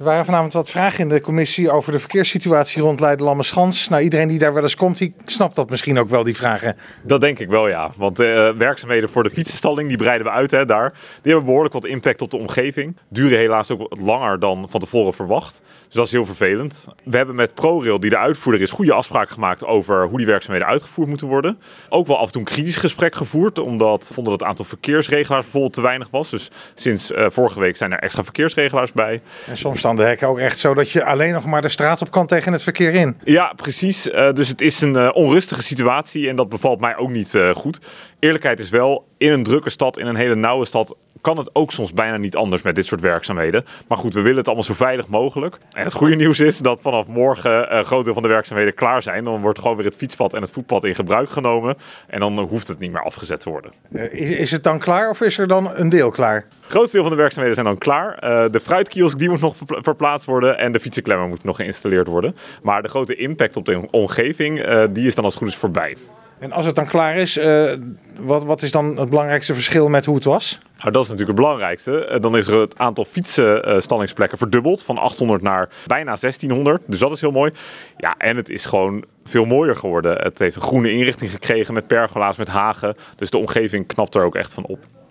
Er waren vanavond wat vragen in de commissie over de verkeerssituatie rond Leiden-Lammerschans. Nou, iedereen die daar wel eens komt, die snapt dat misschien ook wel, die vragen. Dat denk ik wel, ja. Want uh, werkzaamheden voor de fietsenstalling, die breiden we uit hè, daar. Die hebben behoorlijk wat impact op de omgeving. Duren helaas ook wat langer dan van tevoren verwacht. Dus dat is heel vervelend. We hebben met ProRail, die de uitvoerder is, goede afspraken gemaakt over hoe die werkzaamheden uitgevoerd moeten worden. Ook wel af en toe een kritisch gesprek gevoerd, omdat we vonden dat het aantal verkeersregelaars bijvoorbeeld te weinig was. Dus sinds uh, vorige week zijn er extra verkeersregelaars bij. En soms staan de hekken ook echt zo dat je alleen nog maar de straat op kan tegen het verkeer in. Ja, precies. Uh, dus het is een uh, onrustige situatie en dat bevalt mij ook niet uh, goed. Eerlijkheid is wel, in een drukke stad, in een hele nauwe stad, kan het ook soms bijna niet anders met dit soort werkzaamheden. Maar goed, we willen het allemaal zo veilig mogelijk. En het goede nieuws is dat vanaf morgen een groot deel van de werkzaamheden klaar zijn. Dan wordt gewoon weer het fietspad en het voetpad in gebruik genomen. En dan hoeft het niet meer afgezet te worden. Is, is het dan klaar of is er dan een deel klaar? Het grootste deel van de werkzaamheden zijn dan klaar. Uh, de fruitkiosk die moet nog verplaatst worden en de fietsenklemmer moet nog geïnstalleerd worden. Maar de grote impact op de omgeving, uh, die is dan als het goed is voorbij. En als het dan klaar is, uh, wat, wat is dan het belangrijkste verschil met hoe het was? Nou, dat is natuurlijk het belangrijkste. Dan is er het aantal fietsenstallingsplekken verdubbeld van 800 naar bijna 1600. Dus dat is heel mooi. Ja, en het is gewoon veel mooier geworden. Het heeft een groene inrichting gekregen met pergola's, met hagen. Dus de omgeving knapt er ook echt van op.